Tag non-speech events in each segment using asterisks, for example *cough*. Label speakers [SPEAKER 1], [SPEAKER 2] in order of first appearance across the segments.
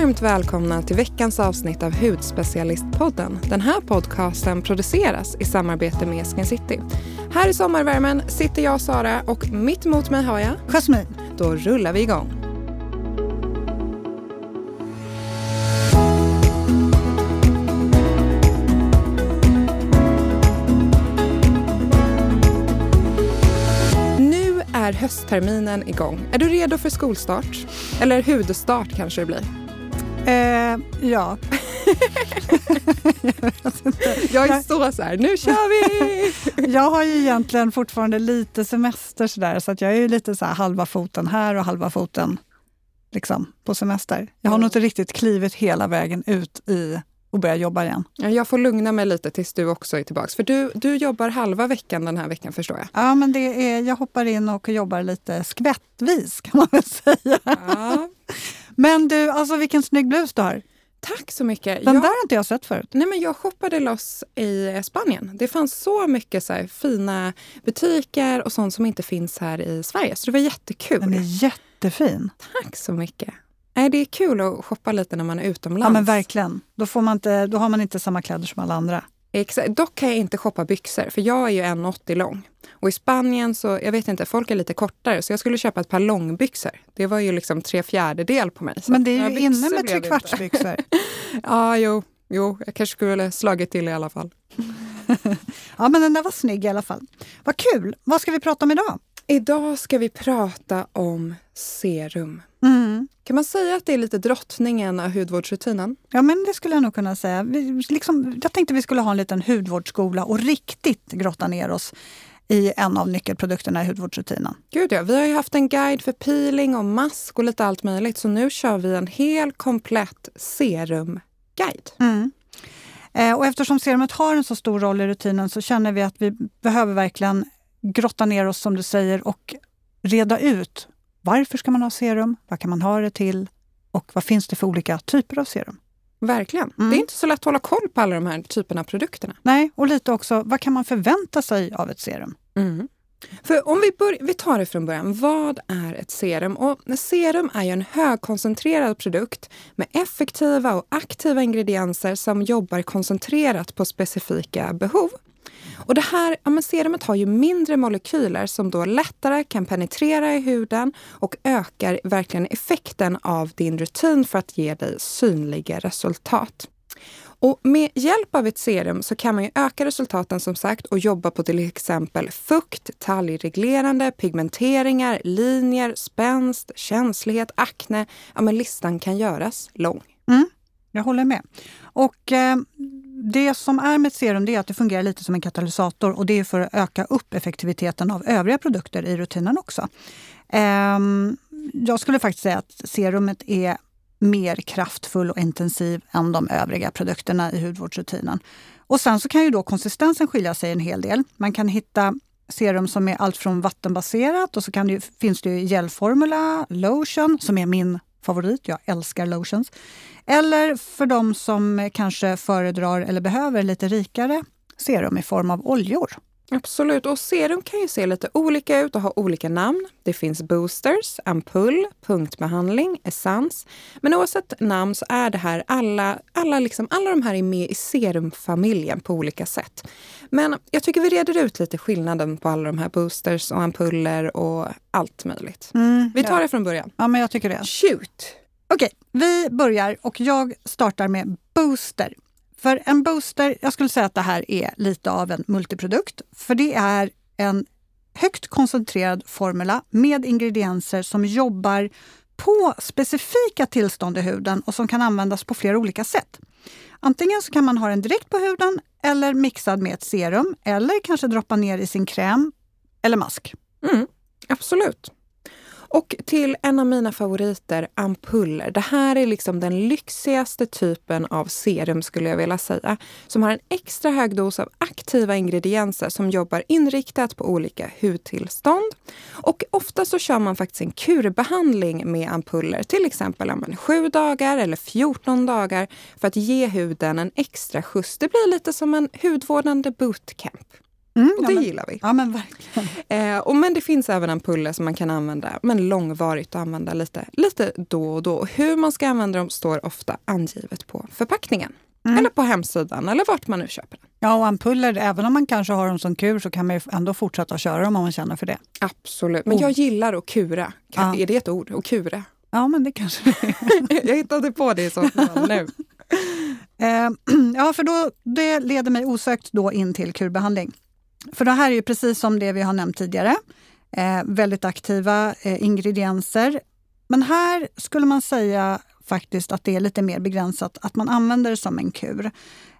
[SPEAKER 1] varmt välkomna till veckans avsnitt av Hudspecialistpodden. Den här podcasten produceras i samarbete med Skin City. Här i sommarvärmen sitter jag, Sara, och mitt emot mig har jag...
[SPEAKER 2] Jasmin.
[SPEAKER 1] Då rullar vi igång. Nu är höstterminen igång. Är du redo för skolstart? Eller hudstart kanske det blir.
[SPEAKER 2] Eh, ja. *laughs*
[SPEAKER 1] jag är så så här, nu kör vi! *laughs*
[SPEAKER 2] jag har ju egentligen fortfarande lite semester sådär, så att jag är ju lite så här halva foten här och halva foten liksom, på semester. Jag har mm. nog inte riktigt klivit hela vägen ut i och börja jobba igen.
[SPEAKER 1] Jag får lugna mig lite tills du också är tillbaka. För du, du jobbar halva veckan den här veckan förstår jag.
[SPEAKER 2] Ja, men det är, jag hoppar in och jobbar lite skvättvis kan man väl säga. Ja. *laughs* men du, alltså vilken snygg blus du har.
[SPEAKER 1] Tack så mycket.
[SPEAKER 2] Den jag, där har inte jag sett förut.
[SPEAKER 1] Nej, men jag shoppade loss i Spanien. Det fanns så mycket så här, fina butiker och sånt som inte finns här i Sverige. Så det var jättekul.
[SPEAKER 2] Den är jättefin.
[SPEAKER 1] Tack så mycket. Nej, det är kul att shoppa lite när man är utomlands.
[SPEAKER 2] Ja, men verkligen. Då, får man inte, då har man inte samma kläder som alla andra.
[SPEAKER 1] Exakt. Dock kan jag inte shoppa byxor, för jag är ju 1,80 lång. Och i Spanien så, jag vet inte, folk är lite kortare, så jag skulle köpa ett par långbyxor. Det var ju liksom tre fjärdedel på mig.
[SPEAKER 2] Men det är ju inne med trekvartsbyxor. *laughs*
[SPEAKER 1] ja, jo, jo, jag kanske skulle slagit till i alla fall. *laughs*
[SPEAKER 2] ja, men den där var snygg i alla fall. Vad kul! Vad ska vi prata om idag?
[SPEAKER 1] Idag ska vi prata om serum. Mm. Kan man säga att det är lite drottningen av hudvårdsrutinen?
[SPEAKER 2] Ja, men det skulle jag nog kunna säga. Vi, liksom, jag tänkte vi skulle ha en liten hudvårdsskola och riktigt grotta ner oss i en av nyckelprodukterna i hudvårdsrutinen.
[SPEAKER 1] Gud ja, vi har ju haft en guide för peeling och mask och lite allt möjligt. Så nu kör vi en hel komplett serumguide. Mm.
[SPEAKER 2] Eh, och eftersom serumet har en så stor roll i rutinen så känner vi att vi behöver verkligen grotta ner oss som du säger och reda ut varför ska man ha serum? Vad kan man ha det till? Och vad finns det för olika typer av serum?
[SPEAKER 1] Verkligen. Mm. Det är inte så lätt att hålla koll på alla de här typerna av produkterna.
[SPEAKER 2] Nej, och lite också, vad kan man förvänta sig av ett serum? Mm.
[SPEAKER 1] För om vi, bör, vi tar det från början, vad är ett serum? Och serum är ju en högkoncentrerad produkt med effektiva och aktiva ingredienser som jobbar koncentrerat på specifika behov. Och det här ja, serumet har ju mindre molekyler som då lättare kan penetrera i huden och ökar verkligen effekten av din rutin för att ge dig synliga resultat. Och med hjälp av ett serum så kan man ju öka resultaten som sagt och jobba på till exempel fukt, talgreglerande, pigmenteringar, linjer, spänst, känslighet, akne. Ja, men listan kan göras lång.
[SPEAKER 2] Mm, jag håller med. Och eh, det som är med ett serum är att det fungerar lite som en katalysator och det är för att öka upp effektiviteten av övriga produkter i rutinen också. Ehm, jag skulle faktiskt säga att serumet är mer kraftfull och intensiv än de övriga produkterna i hudvårdsrutinen. Och sen så kan ju då konsistensen skilja sig en hel del. Man kan hitta serum som är allt från vattenbaserat och så kan det, finns det gelformula, lotion, som är min favorit. Jag älskar lotions. Eller för de som kanske föredrar eller behöver lite rikare serum i form av oljor.
[SPEAKER 1] Absolut, och serum kan ju se lite olika ut och ha olika namn. Det finns boosters, ampull, punktbehandling, essens. Men oavsett namn så är det här alla, alla, liksom, alla de här är med i serumfamiljen på olika sätt. Men jag tycker vi reder ut lite skillnaden på alla de här boosters och ampuller och allt möjligt. Mm, vi tar ja. det från början.
[SPEAKER 2] Ja, men jag tycker det.
[SPEAKER 1] Shoot!
[SPEAKER 2] Okej, vi börjar och jag startar med booster. För en booster, jag skulle säga att det här är lite av en multiprodukt. För det är en högt koncentrerad formula med ingredienser som jobbar på specifika tillstånd i huden och som kan användas på flera olika sätt. Antingen så kan man ha den direkt på huden eller mixad med ett serum eller kanske droppa ner i sin kräm eller mask.
[SPEAKER 1] Mm, absolut. Och till en av mina favoriter, ampuller. Det här är liksom den lyxigaste typen av serum skulle jag vilja säga. Som har en extra hög dos av aktiva ingredienser som jobbar inriktat på olika hudtillstånd. Och ofta så kör man faktiskt en kurbehandling med ampuller. Till exempel om 7 dagar eller 14 dagar för att ge huden en extra skjuts. Det blir lite som en hudvårdande bootcamp. Mm, och det ja, men, gillar vi.
[SPEAKER 2] Ja, men, verkligen. *laughs*
[SPEAKER 1] Eh, och, men det finns även ampuller som man kan använda, men långvarigt och använda lite, lite då och då. Hur man ska använda dem står ofta angivet på förpackningen. Mm. Eller på hemsidan eller vart man nu köper den.
[SPEAKER 2] Ja, och ampuller, även om man kanske har dem som kur så kan man ändå fortsätta köra dem om man känner för det.
[SPEAKER 1] Absolut, men oh. jag gillar att kura. Ja. Är det ett ord? Att kura?
[SPEAKER 2] Ja, men det kanske det
[SPEAKER 1] är. *laughs* jag hittade på det i så fall nu. *laughs*
[SPEAKER 2] Eh, *clears throat* ja, för då, det leder mig osökt då in till kurbehandling. För det här är ju precis som det vi har nämnt tidigare. Eh, väldigt aktiva eh, ingredienser. Men här skulle man säga faktiskt att det är lite mer begränsat, att man använder det som en kur.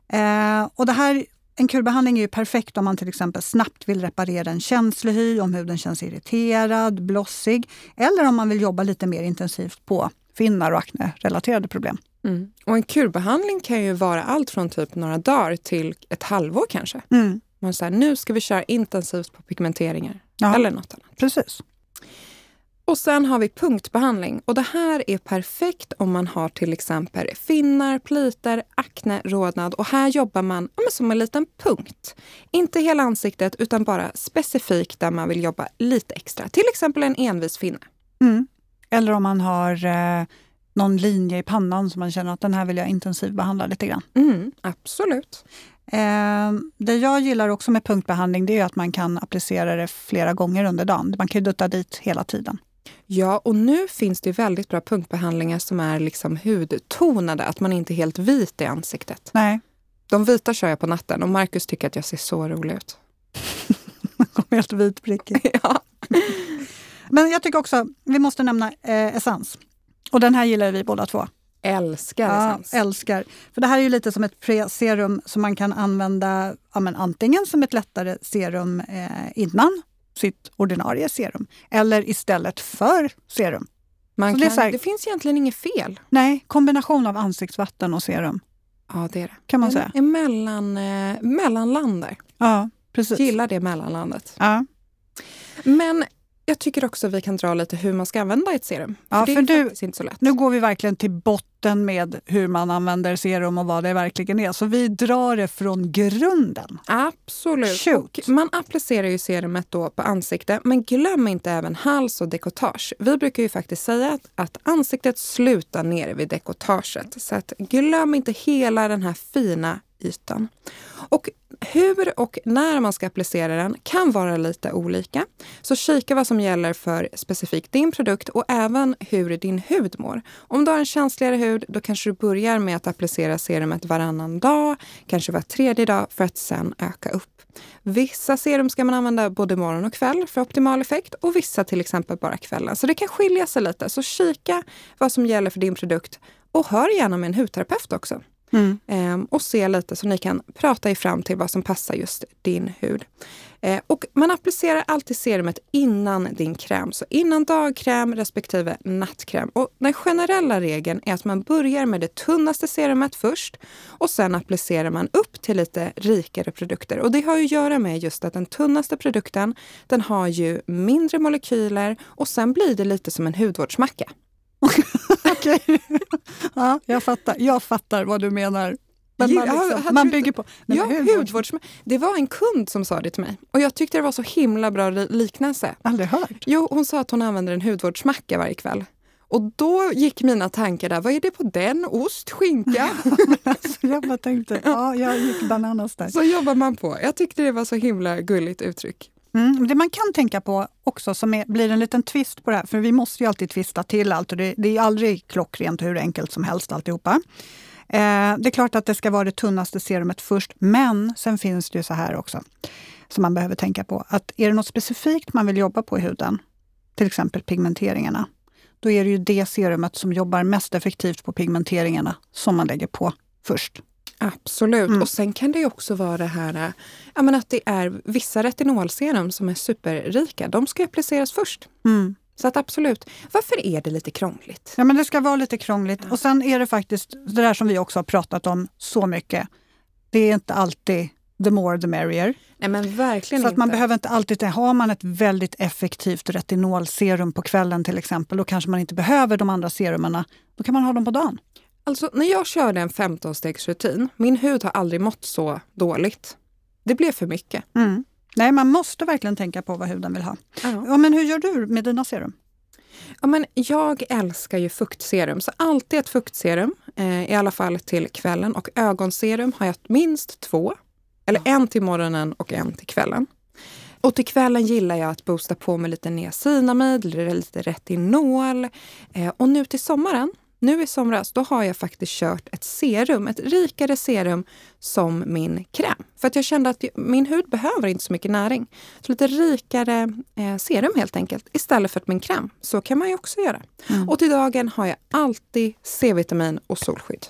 [SPEAKER 2] Eh, och det här, en kurbehandling är ju perfekt om man till exempel snabbt vill reparera en känslig hy, om huden känns irriterad, blossig, eller om man vill jobba lite mer intensivt på finnar och akne-relaterade problem.
[SPEAKER 1] Mm. Och en kurbehandling kan ju vara allt från typ några dagar till ett halvår kanske. Mm. Man säger nu ska vi köra intensivt på pigmenteringar ja. eller något annat.
[SPEAKER 2] Precis.
[SPEAKER 1] Och sen har vi punktbehandling och det här är perfekt om man har till exempel finnar, plitor, akne, rodnad och här jobbar man ja, som en liten punkt. Inte hela ansiktet utan bara specifikt där man vill jobba lite extra. Till exempel en envis finne.
[SPEAKER 2] Mm. Eller om man har eh, någon linje i pannan som man känner att den här vill jag intensivbehandla lite grann.
[SPEAKER 1] Mm, absolut.
[SPEAKER 2] Eh, det jag gillar också med punktbehandling det är att man kan applicera det flera gånger under dagen. Man kan dutta dit hela tiden.
[SPEAKER 1] Ja, och nu finns det väldigt bra punktbehandlingar som är liksom hudtonade, att man inte är helt vit i ansiktet.
[SPEAKER 2] Nej.
[SPEAKER 1] De vita kör jag på natten och Markus tycker att jag ser så rolig ut. *laughs*
[SPEAKER 2] helt vitprickig. *laughs*
[SPEAKER 1] ja.
[SPEAKER 2] Men jag tycker också, vi måste nämna eh, essens. Och den här gillar vi båda två.
[SPEAKER 1] Älskar
[SPEAKER 2] ja, essens. älskar. För det här är ju lite som ett pre-serum som man kan använda ja, antingen som ett lättare serum eh, innan sitt ordinarie serum eller istället för serum.
[SPEAKER 1] Man kan, det, här, det, finns egentligen inget fel.
[SPEAKER 2] Nej, kombination av ansiktsvatten och serum.
[SPEAKER 1] Ja, det är det.
[SPEAKER 2] Kan man en, säga.
[SPEAKER 1] En mellan, eh, mellanland där.
[SPEAKER 2] Ja, precis.
[SPEAKER 1] Gillar det mellanlandet.
[SPEAKER 2] Ja.
[SPEAKER 1] Men jag tycker också att vi kan dra lite hur man ska använda ett serum.
[SPEAKER 2] Ja,
[SPEAKER 1] för,
[SPEAKER 2] för
[SPEAKER 1] det är
[SPEAKER 2] du,
[SPEAKER 1] inte så lätt.
[SPEAKER 2] Nu går vi verkligen till botten med hur man använder serum och vad det verkligen är. Så vi drar det från grunden.
[SPEAKER 1] Absolut. Man applicerar ju serumet då på ansiktet, men glöm inte även hals och dekotage. Vi brukar ju faktiskt säga att, att ansiktet slutar nere vid dekotaget. Så att glöm inte hela den här fina ytan. Och hur och när man ska applicera den kan vara lite olika. Så kika vad som gäller för specifikt din produkt och även hur din hud mår. Om du har en känsligare hud, då kanske du börjar med att applicera serumet varannan dag, kanske var tredje dag för att sen öka upp. Vissa serum ska man använda både morgon och kväll för optimal effekt och vissa till exempel bara kvällen. Så det kan skilja sig lite. Så kika vad som gäller för din produkt och hör gärna med en hudterapeut också. Mm. Eh, och se lite så ni kan prata er fram till vad som passar just din hud. Eh, och man applicerar alltid serumet innan din kräm. Så innan dagkräm respektive nattkräm. Och den generella regeln är att man börjar med det tunnaste serumet först och sen applicerar man upp till lite rikare produkter. Och det har ju att göra med just att den tunnaste produkten, den har ju mindre molekyler och sen blir det lite som en hudvårdsmacka. *laughs*
[SPEAKER 2] Okej. Ja, jag, fattar. jag fattar vad du menar. Men man, liksom, man bygger på...
[SPEAKER 1] Nej, ja, hudvårds... Det var en kund som sa det till mig och jag tyckte det var så himla bra liknelse.
[SPEAKER 2] Aldrig hört.
[SPEAKER 1] Jo, hon sa att hon använder en hudvårdsmacka varje kväll. Och då gick mina tankar där, vad är det på den? Ost, skinka? *laughs*
[SPEAKER 2] alltså, jag bara tänkte, ja, jag gick bananas där.
[SPEAKER 1] Så jobbar man på. Jag tyckte det var så himla gulligt uttryck.
[SPEAKER 2] Mm, det man kan tänka på också, som är, blir en liten twist på det här, för vi måste ju alltid twista till allt och det, det är aldrig klockrent hur enkelt som helst alltihopa. Eh, det är klart att det ska vara det tunnaste serumet först, men sen finns det ju så här också som man behöver tänka på. Att är det något specifikt man vill jobba på i huden, till exempel pigmenteringarna, då är det ju det serumet som jobbar mest effektivt på pigmenteringarna som man lägger på först.
[SPEAKER 1] Absolut. Mm. Och sen kan det också vara det här ja, men att det är vissa retinolserum som är superrika. De ska appliceras först.
[SPEAKER 2] Mm.
[SPEAKER 1] Så att absolut. Varför är det lite krångligt?
[SPEAKER 2] Ja, men det ska vara lite krångligt. Och sen är det faktiskt det där som vi också har pratat om så mycket. Det är inte alltid the more the merrier.
[SPEAKER 1] Nej, men verkligen
[SPEAKER 2] så att
[SPEAKER 1] inte.
[SPEAKER 2] man behöver inte alltid... Har man ett väldigt effektivt retinolserum på kvällen till exempel, då kanske man inte behöver de andra serumerna. Då kan man ha dem på dagen.
[SPEAKER 1] Alltså, när jag körde en 15-stegsrutin, min hud har aldrig mått så dåligt. Det blev för mycket.
[SPEAKER 2] Mm. Nej, man måste verkligen tänka på vad huden vill ha.
[SPEAKER 1] Ja.
[SPEAKER 2] Ja, men hur gör du med dina serum?
[SPEAKER 1] Ja, men jag älskar ju fuktserum, så alltid ett fuktserum, eh, i alla fall till kvällen. Och ögonserum har jag minst två, eller en till morgonen och en till kvällen. Och till kvällen gillar jag att boosta på med lite niacinamid, eller lite retinol. Eh, och nu till sommaren, nu i somras, då har jag faktiskt kört ett serum, ett rikare serum som min kräm. För att jag kände att min hud behöver inte så mycket näring. Så lite rikare eh, serum helt enkelt, istället för att min kräm. Så kan man ju också göra.
[SPEAKER 2] Mm.
[SPEAKER 1] Och till dagen har jag alltid C-vitamin och solskydd.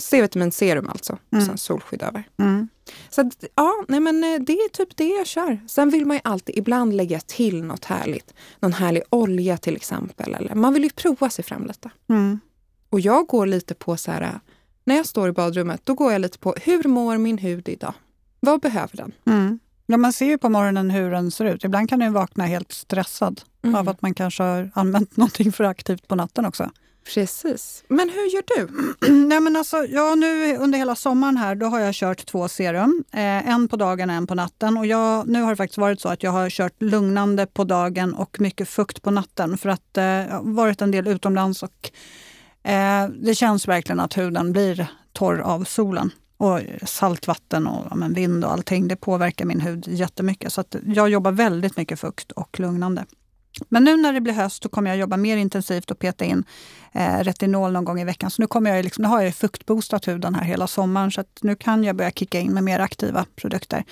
[SPEAKER 1] C-vitamin serum alltså, och
[SPEAKER 2] Mm.
[SPEAKER 1] sen solskydd över.
[SPEAKER 2] Mm.
[SPEAKER 1] Så att, ja, nej men eh, det är typ det jag kör. Sen vill man ju alltid ibland lägga till något härligt. Någon härlig olja till exempel. Eller man vill ju prova sig fram lite.
[SPEAKER 2] Mm.
[SPEAKER 1] Och jag går lite på så här, när jag står i badrummet, då går jag lite på hur mår min hud idag? Vad behöver den?
[SPEAKER 2] Mm. Ja, man ser ju på morgonen hur den ser ut. Ibland kan den vakna helt stressad
[SPEAKER 1] Mm.
[SPEAKER 2] av att man kanske har använt *laughs* någonting för aktivt på natten också.
[SPEAKER 1] Precis. Men hur gör du? *clears throat*
[SPEAKER 2] Nej, men alltså, ja, nu under hela sommaren här då har jag kört två serum. Eh, en på dagen och en på natten. Och jag, nu har det faktiskt varit så att jag har kört lugnande på dagen och mycket fukt på natten. För att eh, jag har varit en del utomlands och eh, det känns verkligen att huden blir torr av solen. Och saltvatten och ja, men vind och allting, det påverkar min hud jättemycket. Så att jag jobbar väldigt mycket fukt och lugnande. Men nu när det blir höst då kommer jag jobba mer intensivt och peta in eh, retinol någon gång i veckan. Så nu, kommer jag liksom, nu har jag fuktboostat huden här hela sommaren så att nu kan jag börja kicka in med mer aktiva produkter.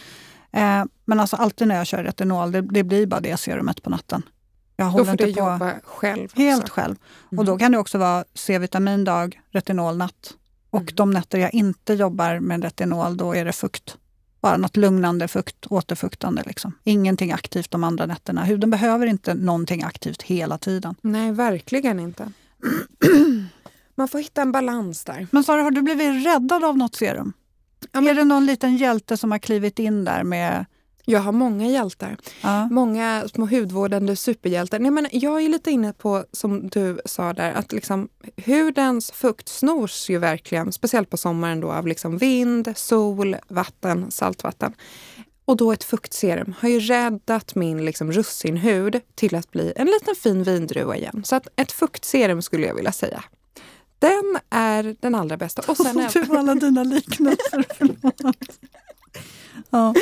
[SPEAKER 2] Eh, men alltså alltid när jag kör retinol, det, det blir bara det serumet på natten. Jag
[SPEAKER 1] Då
[SPEAKER 2] håller
[SPEAKER 1] får du
[SPEAKER 2] inte på
[SPEAKER 1] jobba själv.
[SPEAKER 2] helt
[SPEAKER 1] också.
[SPEAKER 2] själv.
[SPEAKER 1] Mm.
[SPEAKER 2] Och då kan det också vara C-vitamindag, retinolnatt. Och
[SPEAKER 1] Mm.
[SPEAKER 2] de nätter jag inte jobbar med retinol, då är det fukt. Bara något lugnande fukt, återfuktande. Liksom. Ingenting aktivt de andra nätterna. Huden behöver inte någonting aktivt hela tiden.
[SPEAKER 1] Nej, verkligen inte. *clears throat* Man får hitta en balans där.
[SPEAKER 2] Men Sara, har du blivit räddad av något serum?
[SPEAKER 1] Ja, men-
[SPEAKER 2] Är det någon liten hjälte som har klivit in där med...
[SPEAKER 1] Jag har många hjältar.
[SPEAKER 2] Ja.
[SPEAKER 1] Många små hudvårdande superhjältar. Nej, men jag är lite inne på, som du sa där, att liksom, hudens fukt snors ju verkligen, speciellt på sommaren, då, av liksom vind, sol, vatten, saltvatten. Och då ett fuktserum har ju räddat min liksom, russinhud till att bli en liten fin vindruva igen. Så att ett fuktserum skulle jag vilja säga. Den är den allra bästa. Och sen *laughs* är,
[SPEAKER 2] Du alla dina liknelser. förlåt. *laughs* ja.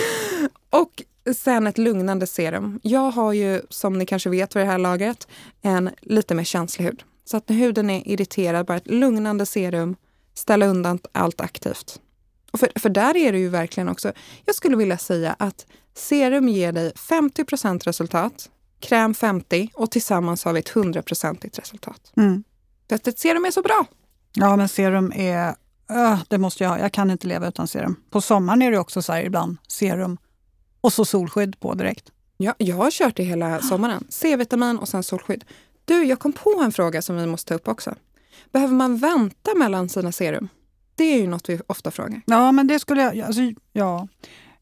[SPEAKER 1] Och sen ett lugnande serum. Jag har ju, som ni kanske vet vid det här laget, en lite mer känslig hud. Så att när huden är irriterad, bara ett lugnande serum, ställa undan allt aktivt. Och för, för där är det ju verkligen också, jag skulle vilja säga att serum ger dig 50% resultat, kräm 50 och tillsammans har vi ett 100% resultat.
[SPEAKER 2] Mm.
[SPEAKER 1] För att ett serum är så bra.
[SPEAKER 2] ja, men serum är... öh, det måste jag ha. Jag kan inte leva utan serum. På sommaren är det också så här ibland serum och så solskydd på direkt.
[SPEAKER 1] Ja, jag har kört det hela sommaren. *gasps* C-vitamin och sen solskydd. Du, jag kom på en fråga som vi måste ta upp också. Behöver man vänta mellan sina serum? Det är ju något vi ofta frågar.
[SPEAKER 2] Ja, men det skulle jag... Alltså, ja.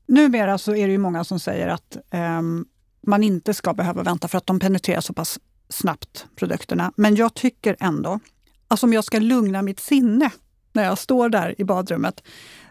[SPEAKER 2] Numera så är det ju många som säger att ehm, man inte ska behöva vänta för att de penetrerar så pass snabbt, produkterna. Men jag tycker ändå, alltså om jag ska lugna mitt sinne när jag står där i badrummet,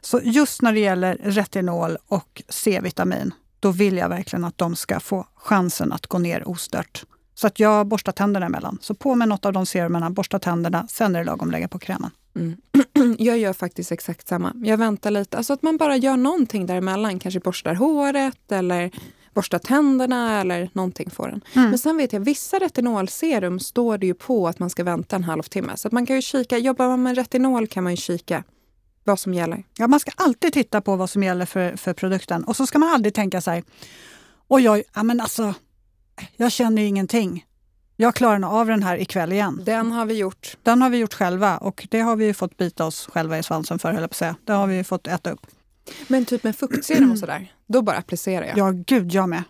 [SPEAKER 2] så just när det gäller retinol och C-vitamin, då vill jag verkligen att de ska få chansen att gå ner ostört. Så att jag borstar tänderna emellan. Så på med något av de serumerna, borsta tänderna, sen är det lagom lägga på krämen.
[SPEAKER 1] Mm. *clears throat* Jag gör faktiskt exakt samma. Jag väntar lite. Alltså att man bara gör någonting däremellan. Kanske borstar håret eller borstar tänderna eller någonting får den.
[SPEAKER 2] Mm.
[SPEAKER 1] Men sen vet jag, vissa retinolserum står det ju på att man ska vänta en halvtimme. Så att man kan ju kika, jobbar man med retinol kan man ju kika vad som gäller.
[SPEAKER 2] Ja, man ska alltid titta på vad som gäller för, för produkten. Och så ska man aldrig tänka så här, oj, oj, ja, men alltså, jag känner ju ingenting. Jag klarar nog av den här ikväll igen.
[SPEAKER 1] Den har vi gjort.
[SPEAKER 2] Den har vi gjort själva och det har vi ju fått bita oss själva i svansen för, höll jag på att säga. Det har vi ju fått äta upp.
[SPEAKER 1] Men typ med fuktserum och sådär, då bara applicerar jag.
[SPEAKER 2] Ja, gud, jag med.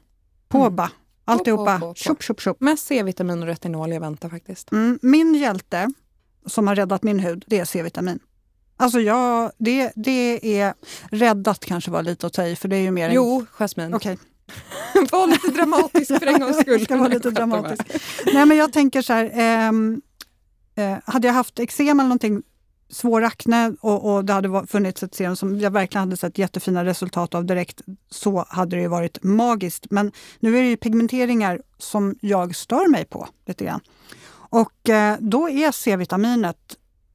[SPEAKER 2] På
[SPEAKER 1] Mm.
[SPEAKER 2] bara. Alltihopa.
[SPEAKER 1] på, på, på.
[SPEAKER 2] Tjopp, tjopp, tjopp.
[SPEAKER 1] Med C-vitamin och retinol jag väntar faktiskt.
[SPEAKER 2] Mm, min hjälte som har räddat min hud, det är C-vitamin. Alltså jag, det, det är räddat kanske var lite att ta i, för det är ju mer... en-
[SPEAKER 1] Jo, Jasmine.
[SPEAKER 2] Okej, *laughs*
[SPEAKER 1] Var lite dramatisk för en gångs skull.
[SPEAKER 2] Ska vara lite dramatisk. Nej, men jag tänker så här, ehm, eh, hade jag haft eksem eller någonting svår akne och, och det hade funnits ett serum som jag verkligen hade sett jättefina resultat av direkt, så hade det varit magiskt. Men nu är det ju pigmenteringar som jag stör mig på lite grann. Och eh, då är C-vitaminet,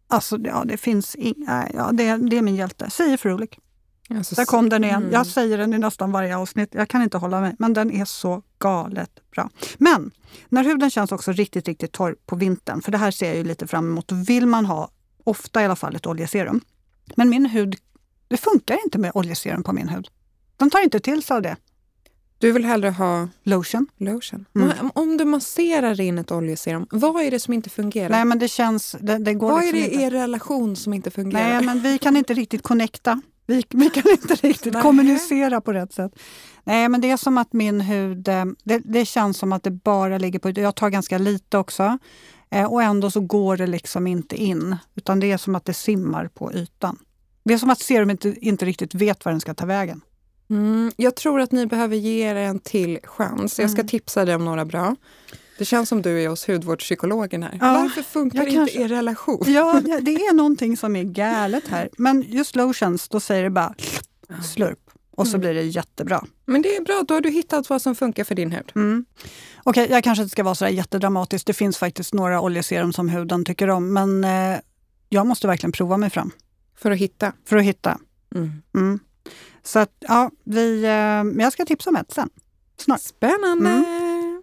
[SPEAKER 2] alltså ja, det finns inga, ja, det, det är min hjälte. Säger Frulik. Alltså, Där kom den igen. Mm. Jag säger den i nästan varje avsnitt. Jag kan inte hålla mig, men den är så galet bra. Men när huden känns också riktigt, riktigt torr på vintern, för det här ser jag ju lite fram emot, vill man ha, ofta i alla fall, ett oljeserum. Men min hud, det funkar inte med oljeserum på min hud. Den tar inte till sig av det.
[SPEAKER 1] Du vill hellre ha
[SPEAKER 2] lotion.
[SPEAKER 1] lotion. Mm. Om du masserar in ett oljeserum, vad är det som inte fungerar?
[SPEAKER 2] Nej, men det känns... Det, det går
[SPEAKER 1] vad
[SPEAKER 2] liksom
[SPEAKER 1] är det i er relation som inte fungerar?
[SPEAKER 2] Nej, men vi kan inte riktigt connecta. Vi, vi kan inte riktigt Nej. kommunicera på rätt sätt. Nej, men det är som att min hud... Eh, det, det känns som att det bara ligger på... Jag tar ganska lite också. Eh, och ändå så går det liksom inte in. Utan det är som att det simmar på ytan. Det är som att serum inte, inte riktigt vet var den ska ta vägen.
[SPEAKER 1] Mm, jag tror att ni behöver ge er en till chans. Jag ska mm. tipsa dig om några bra. Det känns som du är hos hudvårdspsykologen här. Ja, Varför funkar inte kanske... er relation?
[SPEAKER 2] Ja, det är någonting som är galet här. Men just lotions, då säger det bara slurp och så mm. blir det jättebra.
[SPEAKER 1] Men det är bra, då har du hittat vad som funkar för din hud.
[SPEAKER 2] Mm. Okej, okay, jag kanske inte ska vara så där jättedramatisk. Det finns faktiskt några oljeserum som huden tycker om, men eh, jag måste verkligen prova mig fram.
[SPEAKER 1] För att hitta?
[SPEAKER 2] För att hitta. Mm. Mm. Så att, ja, vi, eh, jag ska tipsa om ett sen. Snart.
[SPEAKER 1] Spännande! Mm.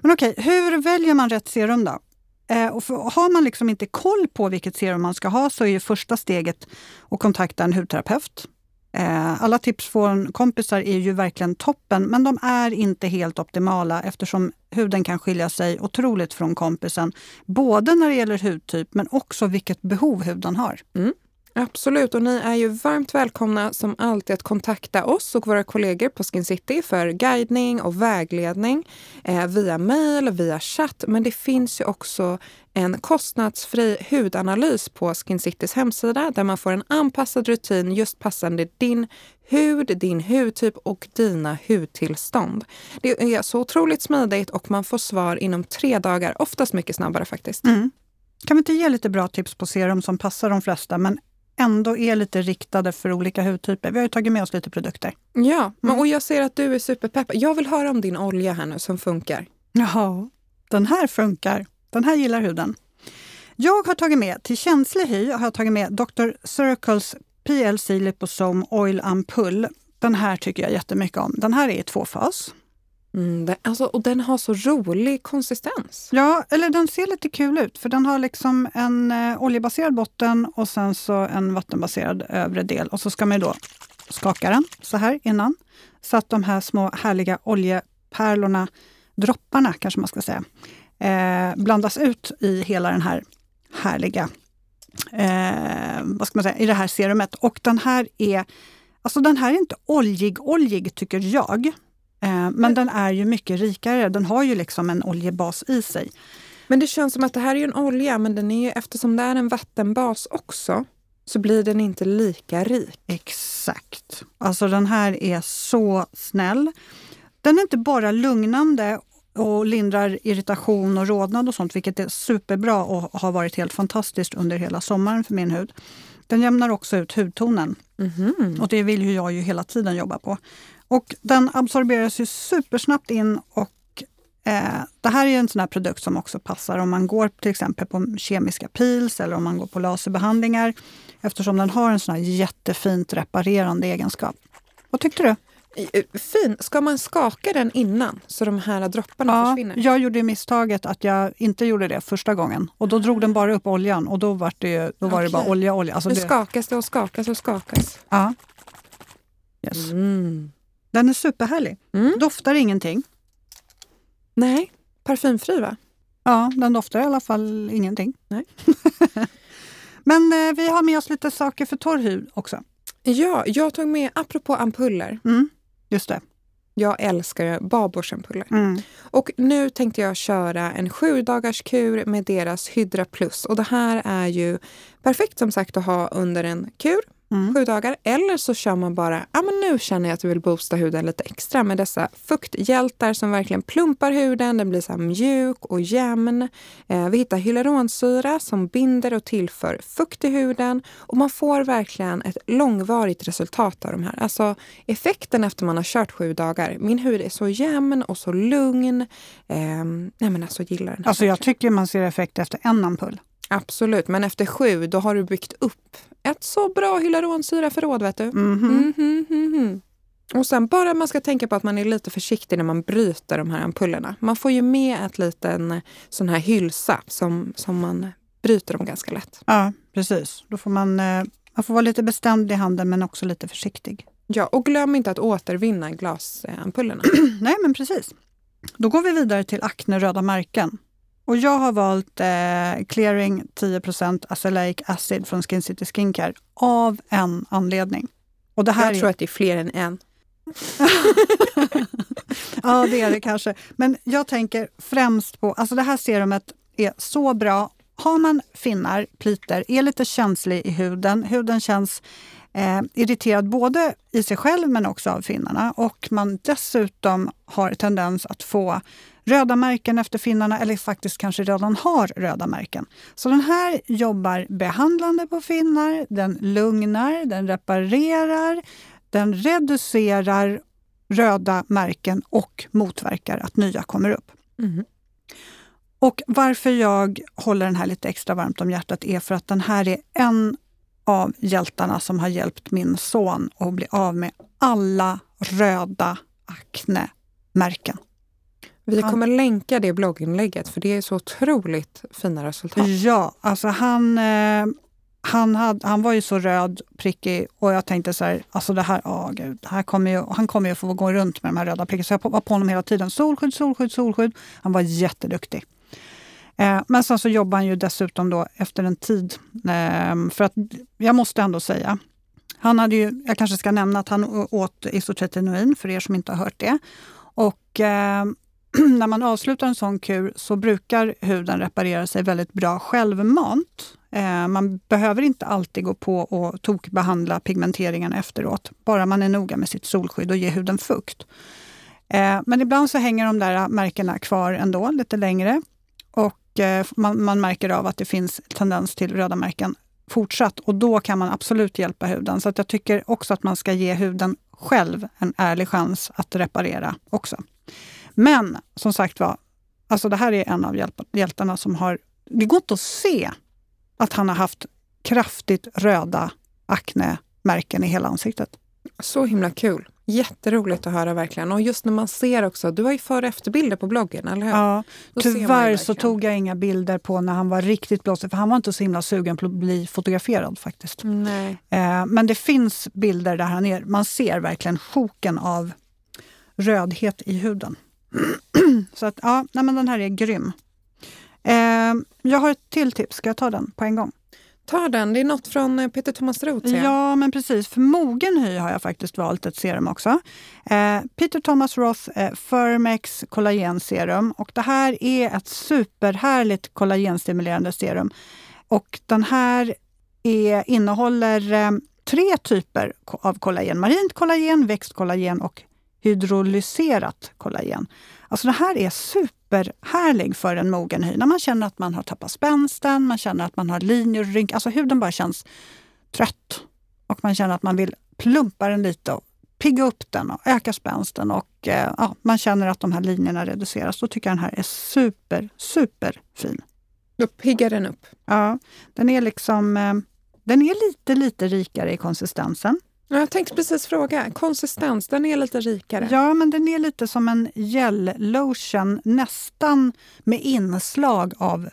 [SPEAKER 2] Men okej, hur väljer man rätt serum då? Eh, och för, har man liksom inte koll på vilket serum man ska ha så är ju första steget att kontakta en hudterapeut. Eh, alla tips från kompisar är ju verkligen toppen, men de är inte helt optimala eftersom huden kan skilja sig otroligt från kompisen. Både när det gäller hudtyp men också vilket behov huden har.
[SPEAKER 1] Mm. Absolut, och ni är ju varmt välkomna som alltid att kontakta oss och våra kollegor på Skin City för guidning och vägledning eh, via mejl via chatt. Men det finns ju också en kostnadsfri hudanalys på Skin Citys hemsida där man får en anpassad rutin just passande din hud, din hudtyp och dina hudtillstånd. Det är så otroligt smidigt och man får svar inom tre dagar, oftast mycket snabbare faktiskt.
[SPEAKER 2] Mm. Kan vi inte ge lite bra tips på serum som passar de flesta men ändå är lite riktade för olika hudtyper. Vi har ju tagit med oss lite produkter.
[SPEAKER 1] Ja, mm. och jag ser att du är superpeppad. Jag vill höra om din olja här nu som funkar.
[SPEAKER 2] Ja, den här funkar. Den här gillar huden. Jag har tagit med, till känslig hy, har jag tagit med Dr. Circles PLC Liposome Oil Ampull. Den här tycker jag jättemycket om. Den här är i tvåfas.
[SPEAKER 1] Mm, den, alltså, och den har så rolig konsistens.
[SPEAKER 2] Ja, eller den ser lite kul ut för den har liksom en eh, oljebaserad botten och sen så en vattenbaserad övre del. Och så ska man då skaka den så här innan så att de här små härliga oljepärlorna, dropparna kanske man ska säga, eh, blandas ut i hela den här härliga, eh, vad ska man säga, i det här serumet. Och den här är, alltså den här är inte oljig, oljig tycker jag. Eh, men den är ju mycket rikare. Den har ju liksom en oljebas i sig.
[SPEAKER 1] Men det känns som att det här är en olja, men den är, eftersom det är en vattenbas också, så blir den inte lika rik.
[SPEAKER 2] Exakt. Alltså den här är så snäll. Den är inte bara lugnande och lindrar irritation och rodnad och sånt, vilket är superbra och har varit helt fantastiskt under hela sommaren för min hud. Den jämnar också ut hudtonen. Mm -hmm. Och det vill ju jag ju hela tiden jobba på. Och den absorberas ju supersnabbt in och eh, det här är en sån här produkt som också passar om man går till exempel på kemiska pils eller om man går på laserbehandlingar eftersom den har en sån här jättefint reparerande egenskap. Vad tyckte du?
[SPEAKER 1] Eh, fin. Ska man skaka den innan så de här dropparna
[SPEAKER 2] ja,
[SPEAKER 1] försvinner?
[SPEAKER 2] Jag gjorde misstaget att jag inte gjorde det första gången. Och Då drog den bara upp oljan och då var det, då var okay. det bara olja, olja.
[SPEAKER 1] Alltså nu det... skakas det och skakas och skakas.
[SPEAKER 2] Ja. Yes. Mm. Den är superhärlig. Mm. Doftar ingenting.
[SPEAKER 1] Nej, parfymfri va?
[SPEAKER 2] Ja, den doftar i alla fall ingenting.
[SPEAKER 1] Nej. *laughs*
[SPEAKER 2] Men eh, vi har med oss lite saker för torr hud också.
[SPEAKER 1] Ja, jag tog med, apropå ampuller.
[SPEAKER 2] Mm, just det.
[SPEAKER 1] Jag älskar babordsampuller. Mm. Och nu tänkte jag köra en sju dagars kur med deras Hydra Plus. Och det här är ju perfekt som sagt att ha under en kur mm. sju dagar. Eller så kör man bara, ja men nu känner jag att jag vill boosta huden lite extra med dessa fukthjältar som verkligen plumpar huden. Den blir så mjuk och jämn. Eh, vi hittar hyaluronsyra som binder och tillför fukt i huden. Och man får verkligen ett långvarigt resultat av de här. Alltså effekten efter man har kört sju dagar. Min hud är så jämn och så lugn. Eh, nej men alltså gillar den.
[SPEAKER 2] Alltså jag tycker man ser effekt efter en ampull.
[SPEAKER 1] Absolut, men efter sju då har du byggt upp ett så bra hyaluronsyraförråd. Vet du.
[SPEAKER 2] Mm -hmm. Mm
[SPEAKER 1] -hmm, mm -hmm. Och sen bara man ska tänka på att man är lite försiktig när man bryter de här ampullerna. Man får ju med ett liten sån här hylsa som, som man bryter dem ganska lätt.
[SPEAKER 2] Ja, precis. Då får man, eh, man får vara lite bestämd i handen men också lite försiktig.
[SPEAKER 1] Ja, och glöm inte att återvinna glasampullerna. *clears throat*
[SPEAKER 2] Nej, men precis. Då går vi vidare till akne röda märken. Och jag har valt eh, Clearing 10% Acelaic Acid från Skin City Skincare av en anledning.
[SPEAKER 1] Och det här jag tror är... att det är fler än en. *laughs*
[SPEAKER 2] ja, det är det kanske. Men jag tänker främst på, alltså det här serumet är så bra. Har man finnar, pliter, är lite känslig i huden, huden känns eh, irriterad både i sig själv men också av finnarna och man dessutom har tendens att få röda märken efter finnarna eller faktiskt kanske redan har röda märken. Så den här jobbar behandlande på finnar, den lugnar, den reparerar, den reducerar röda märken och motverkar att nya kommer upp. Mm. Och varför jag håller den här lite extra varmt om hjärtat är för att den här är en av hjältarna som har hjälpt min son att bli av med alla röda aknemärken.
[SPEAKER 1] Vi kommer han, länka det blogginlägget för det är så otroligt fina resultat.
[SPEAKER 2] Ja, alltså han, eh, han, hade, han var ju så röd, prickig och jag tänkte så här, alltså det här, åh gud, det här kommer ju, han kommer ju få gå runt med de här röda prickarna. Så jag var på honom hela tiden. Solskydd, solskydd, solskydd. Han var jätteduktig. Eh, men sen så jobbar han ju dessutom då efter en tid. Ehm, för att jag måste ändå säga, han hade ju, jag kanske ska nämna att han åt isotretinoin för er som inte har hört det. Och eh, *clears throat* när man avslutar en sån kur så brukar huden reparera sig väldigt bra självmant. Eh, man behöver inte alltid gå på och tokbehandla pigmenteringen efteråt, bara man är noga med sitt solskydd och ger huden fukt. Eh, men ibland så hänger de där märkena kvar ändå lite längre och Eh, man, man märker av att det finns tendens till röda märken fortsatt och då kan man absolut hjälpa huden. Så att jag tycker också att man ska ge huden själv en ärlig chans att reparera också. Men som sagt var, alltså det här är en av hjältarna som har... Det går inte att se att han har haft kraftigt röda aknemärken i hela ansiktet.
[SPEAKER 1] Så himla kul. Jätteroligt att höra verkligen. Och just när man ser också, du har ju före och efterbilder på bloggen, eller hur?
[SPEAKER 2] Ja, Då tyvärr så tog jag inga bilder på när han var riktigt blåsig, för han var inte så himla sugen på att bli fotograferad faktiskt.
[SPEAKER 1] Nej.
[SPEAKER 2] Eh, men det finns bilder där han är, man ser verkligen sjoken av rödhet i huden. *clears throat* så att ja, nej, men den här är grym. Eh, jag har ett till tips, ska jag ta den på en gång?
[SPEAKER 1] Ta den, det är något från eh, Peter Thomas Roth.
[SPEAKER 2] Ja, men precis. För mogen hy har jag faktiskt valt ett serum också. Eh, Peter Thomas Roth eh, Firmex kollagenserum. Och det här är ett superhärligt kollagenstimulerande serum. Och den här är, innehåller eh, tre typer av kollagen. Marint kollagen, växtkollagen och hydrolyserat kollagen. Alltså det här är superhärlig för en mogen hy. När man känner att man har tappat spänsten, man känner att man har linjer och rynkor. Alltså huden bara känns trött. Och man känner att man vill plumpa den lite och pigga upp den och öka spänsten. Och eh, ja, man känner att de här linjerna reduceras. Då tycker jag den här är super, super fin.
[SPEAKER 1] Då piggar den upp?
[SPEAKER 2] Ja, den är liksom... Eh, den är lite, lite rikare i konsistensen.
[SPEAKER 1] Jag tänkte precis fråga, konsistens, den är lite rikare?
[SPEAKER 2] Ja, men den är lite som en gel-lotion, nästan med inslag av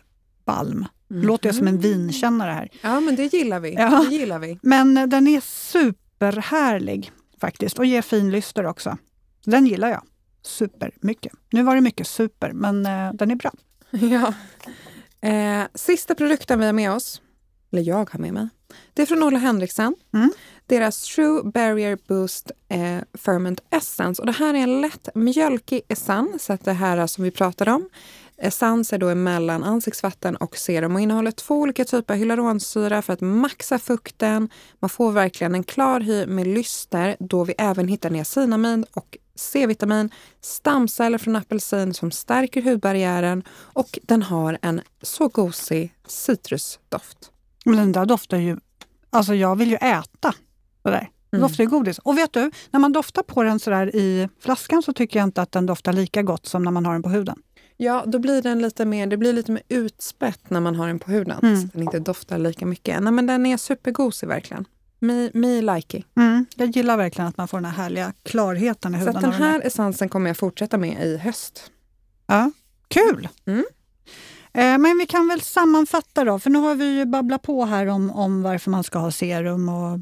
[SPEAKER 2] balm. Mm. Låter jag som en vinkännare här.
[SPEAKER 1] Ja, men det gillar vi. Ja. Det gillar vi.
[SPEAKER 2] Men den är superhärlig faktiskt och ger fin lyster också. Den gillar jag supermycket. Nu var det mycket super, men eh, den är bra. *laughs*
[SPEAKER 1] Ja. Eh, sista produkten vi har med oss, eller jag har med mig, det är från Olle Henriksen.
[SPEAKER 2] Mm
[SPEAKER 1] deras True Barrier Boost eh, Ferment Essence. Och det här är en lätt mjölkig essens, det här eh, som vi pratade om. Essens är då emellan ansiktsvatten och serum och innehåller två olika typer av hyaluronsyra för att maxa fukten. Man får verkligen en klar hy med lyster då vi även hittar niacinamid och C-vitamin, stamceller från apelsin som stärker hudbarriären och den har en så gosig citrusdoft.
[SPEAKER 2] Men den där doftar ju... Alltså jag vill ju äta det där. Det
[SPEAKER 1] Mm.
[SPEAKER 2] doftar ju godis. Och vet du, när man doftar på den sådär i flaskan så tycker jag inte att den doftar lika gott som när man har den på huden.
[SPEAKER 1] Ja, då blir den lite mer, det blir lite mer utspätt när man har den på huden.
[SPEAKER 2] Mm.
[SPEAKER 1] Så den inte doftar lika mycket. Nej, men den är supergosig verkligen. Me, me likey.
[SPEAKER 2] Mm. Jag gillar verkligen att man får den här härliga klarheten i
[SPEAKER 1] Så
[SPEAKER 2] huden. av den
[SPEAKER 1] här essensen kommer jag fortsätta med i höst.
[SPEAKER 2] Ja, kul!
[SPEAKER 1] Mm.
[SPEAKER 2] Eh, Men vi kan väl sammanfatta då, för nu har vi ju babblat på här om, om varför man ska ha serum och,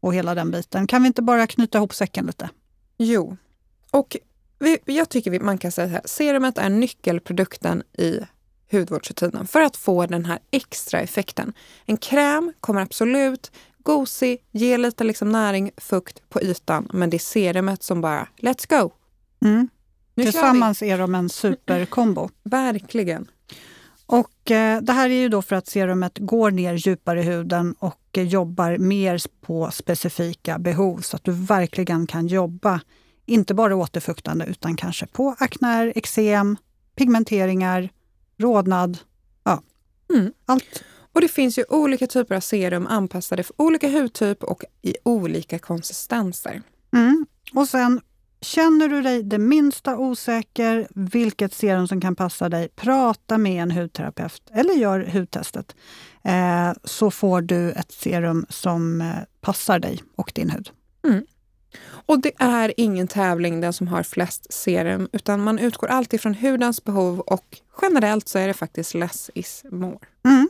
[SPEAKER 2] och hela den biten. Kan vi inte bara knyta ihop säcken lite?
[SPEAKER 1] Jo, och vi, jag tycker vi, man kan säga så här. Serumet är nyckelprodukten i hudvårdsrutinen för att få den här extra effekten. En kräm kommer absolut gosig, ge lite liksom näring, fukt på ytan, men det är serumet som bara let's go.
[SPEAKER 2] Mm.
[SPEAKER 1] Nu
[SPEAKER 2] Tillsammans är de en superkombo. *laughs*
[SPEAKER 1] Verkligen.
[SPEAKER 2] Och eh, det här är ju då för att serumet går ner djupare i huden och jobbar mer på specifika behov så att du verkligen kan jobba, inte bara återfuktande utan kanske på akner, eksem, pigmenteringar, rodnad, ja,
[SPEAKER 1] Mm.
[SPEAKER 2] allt.
[SPEAKER 1] Och det finns ju olika typer av serum anpassade för olika hudtyp och i olika konsistenser.
[SPEAKER 2] Mm. Och sen Känner du dig det minsta osäker vilket serum som kan passa dig, prata med en hudterapeut eller gör hudtestet. Eh, så får du ett serum som eh, passar dig och din hud.
[SPEAKER 1] Och det är ingen tävling den som har flest serum, utan man utgår alltid från hudens behov och generellt så är det faktiskt less is more.
[SPEAKER 2] Mm.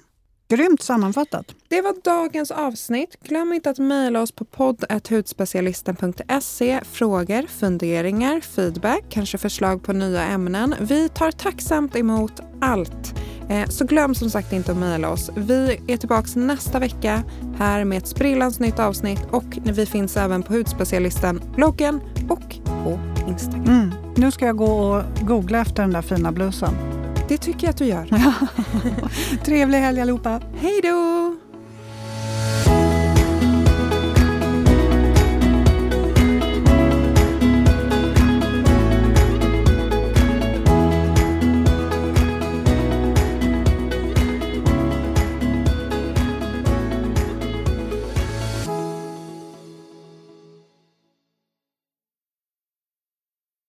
[SPEAKER 2] Grymt sammanfattat.
[SPEAKER 1] Det var dagens avsnitt. Glöm inte att mejla oss på podd.hudspecialisten.se. Frågor, funderingar, feedback, kanske förslag på nya ämnen. Vi tar tacksamt emot allt. Eh, Så glöm som sagt inte att mejla oss. Vi är tillbaka nästa vecka här med ett sprillans nytt avsnitt och vi finns även på Hudspecialisten, bloggen och på Instagram.
[SPEAKER 2] Mm. Nu ska jag gå och googla efter den där fina blusen.
[SPEAKER 1] Det tycker jag att du gör. *laughs*
[SPEAKER 2] Trevlig helg allihopa!
[SPEAKER 1] Hej då!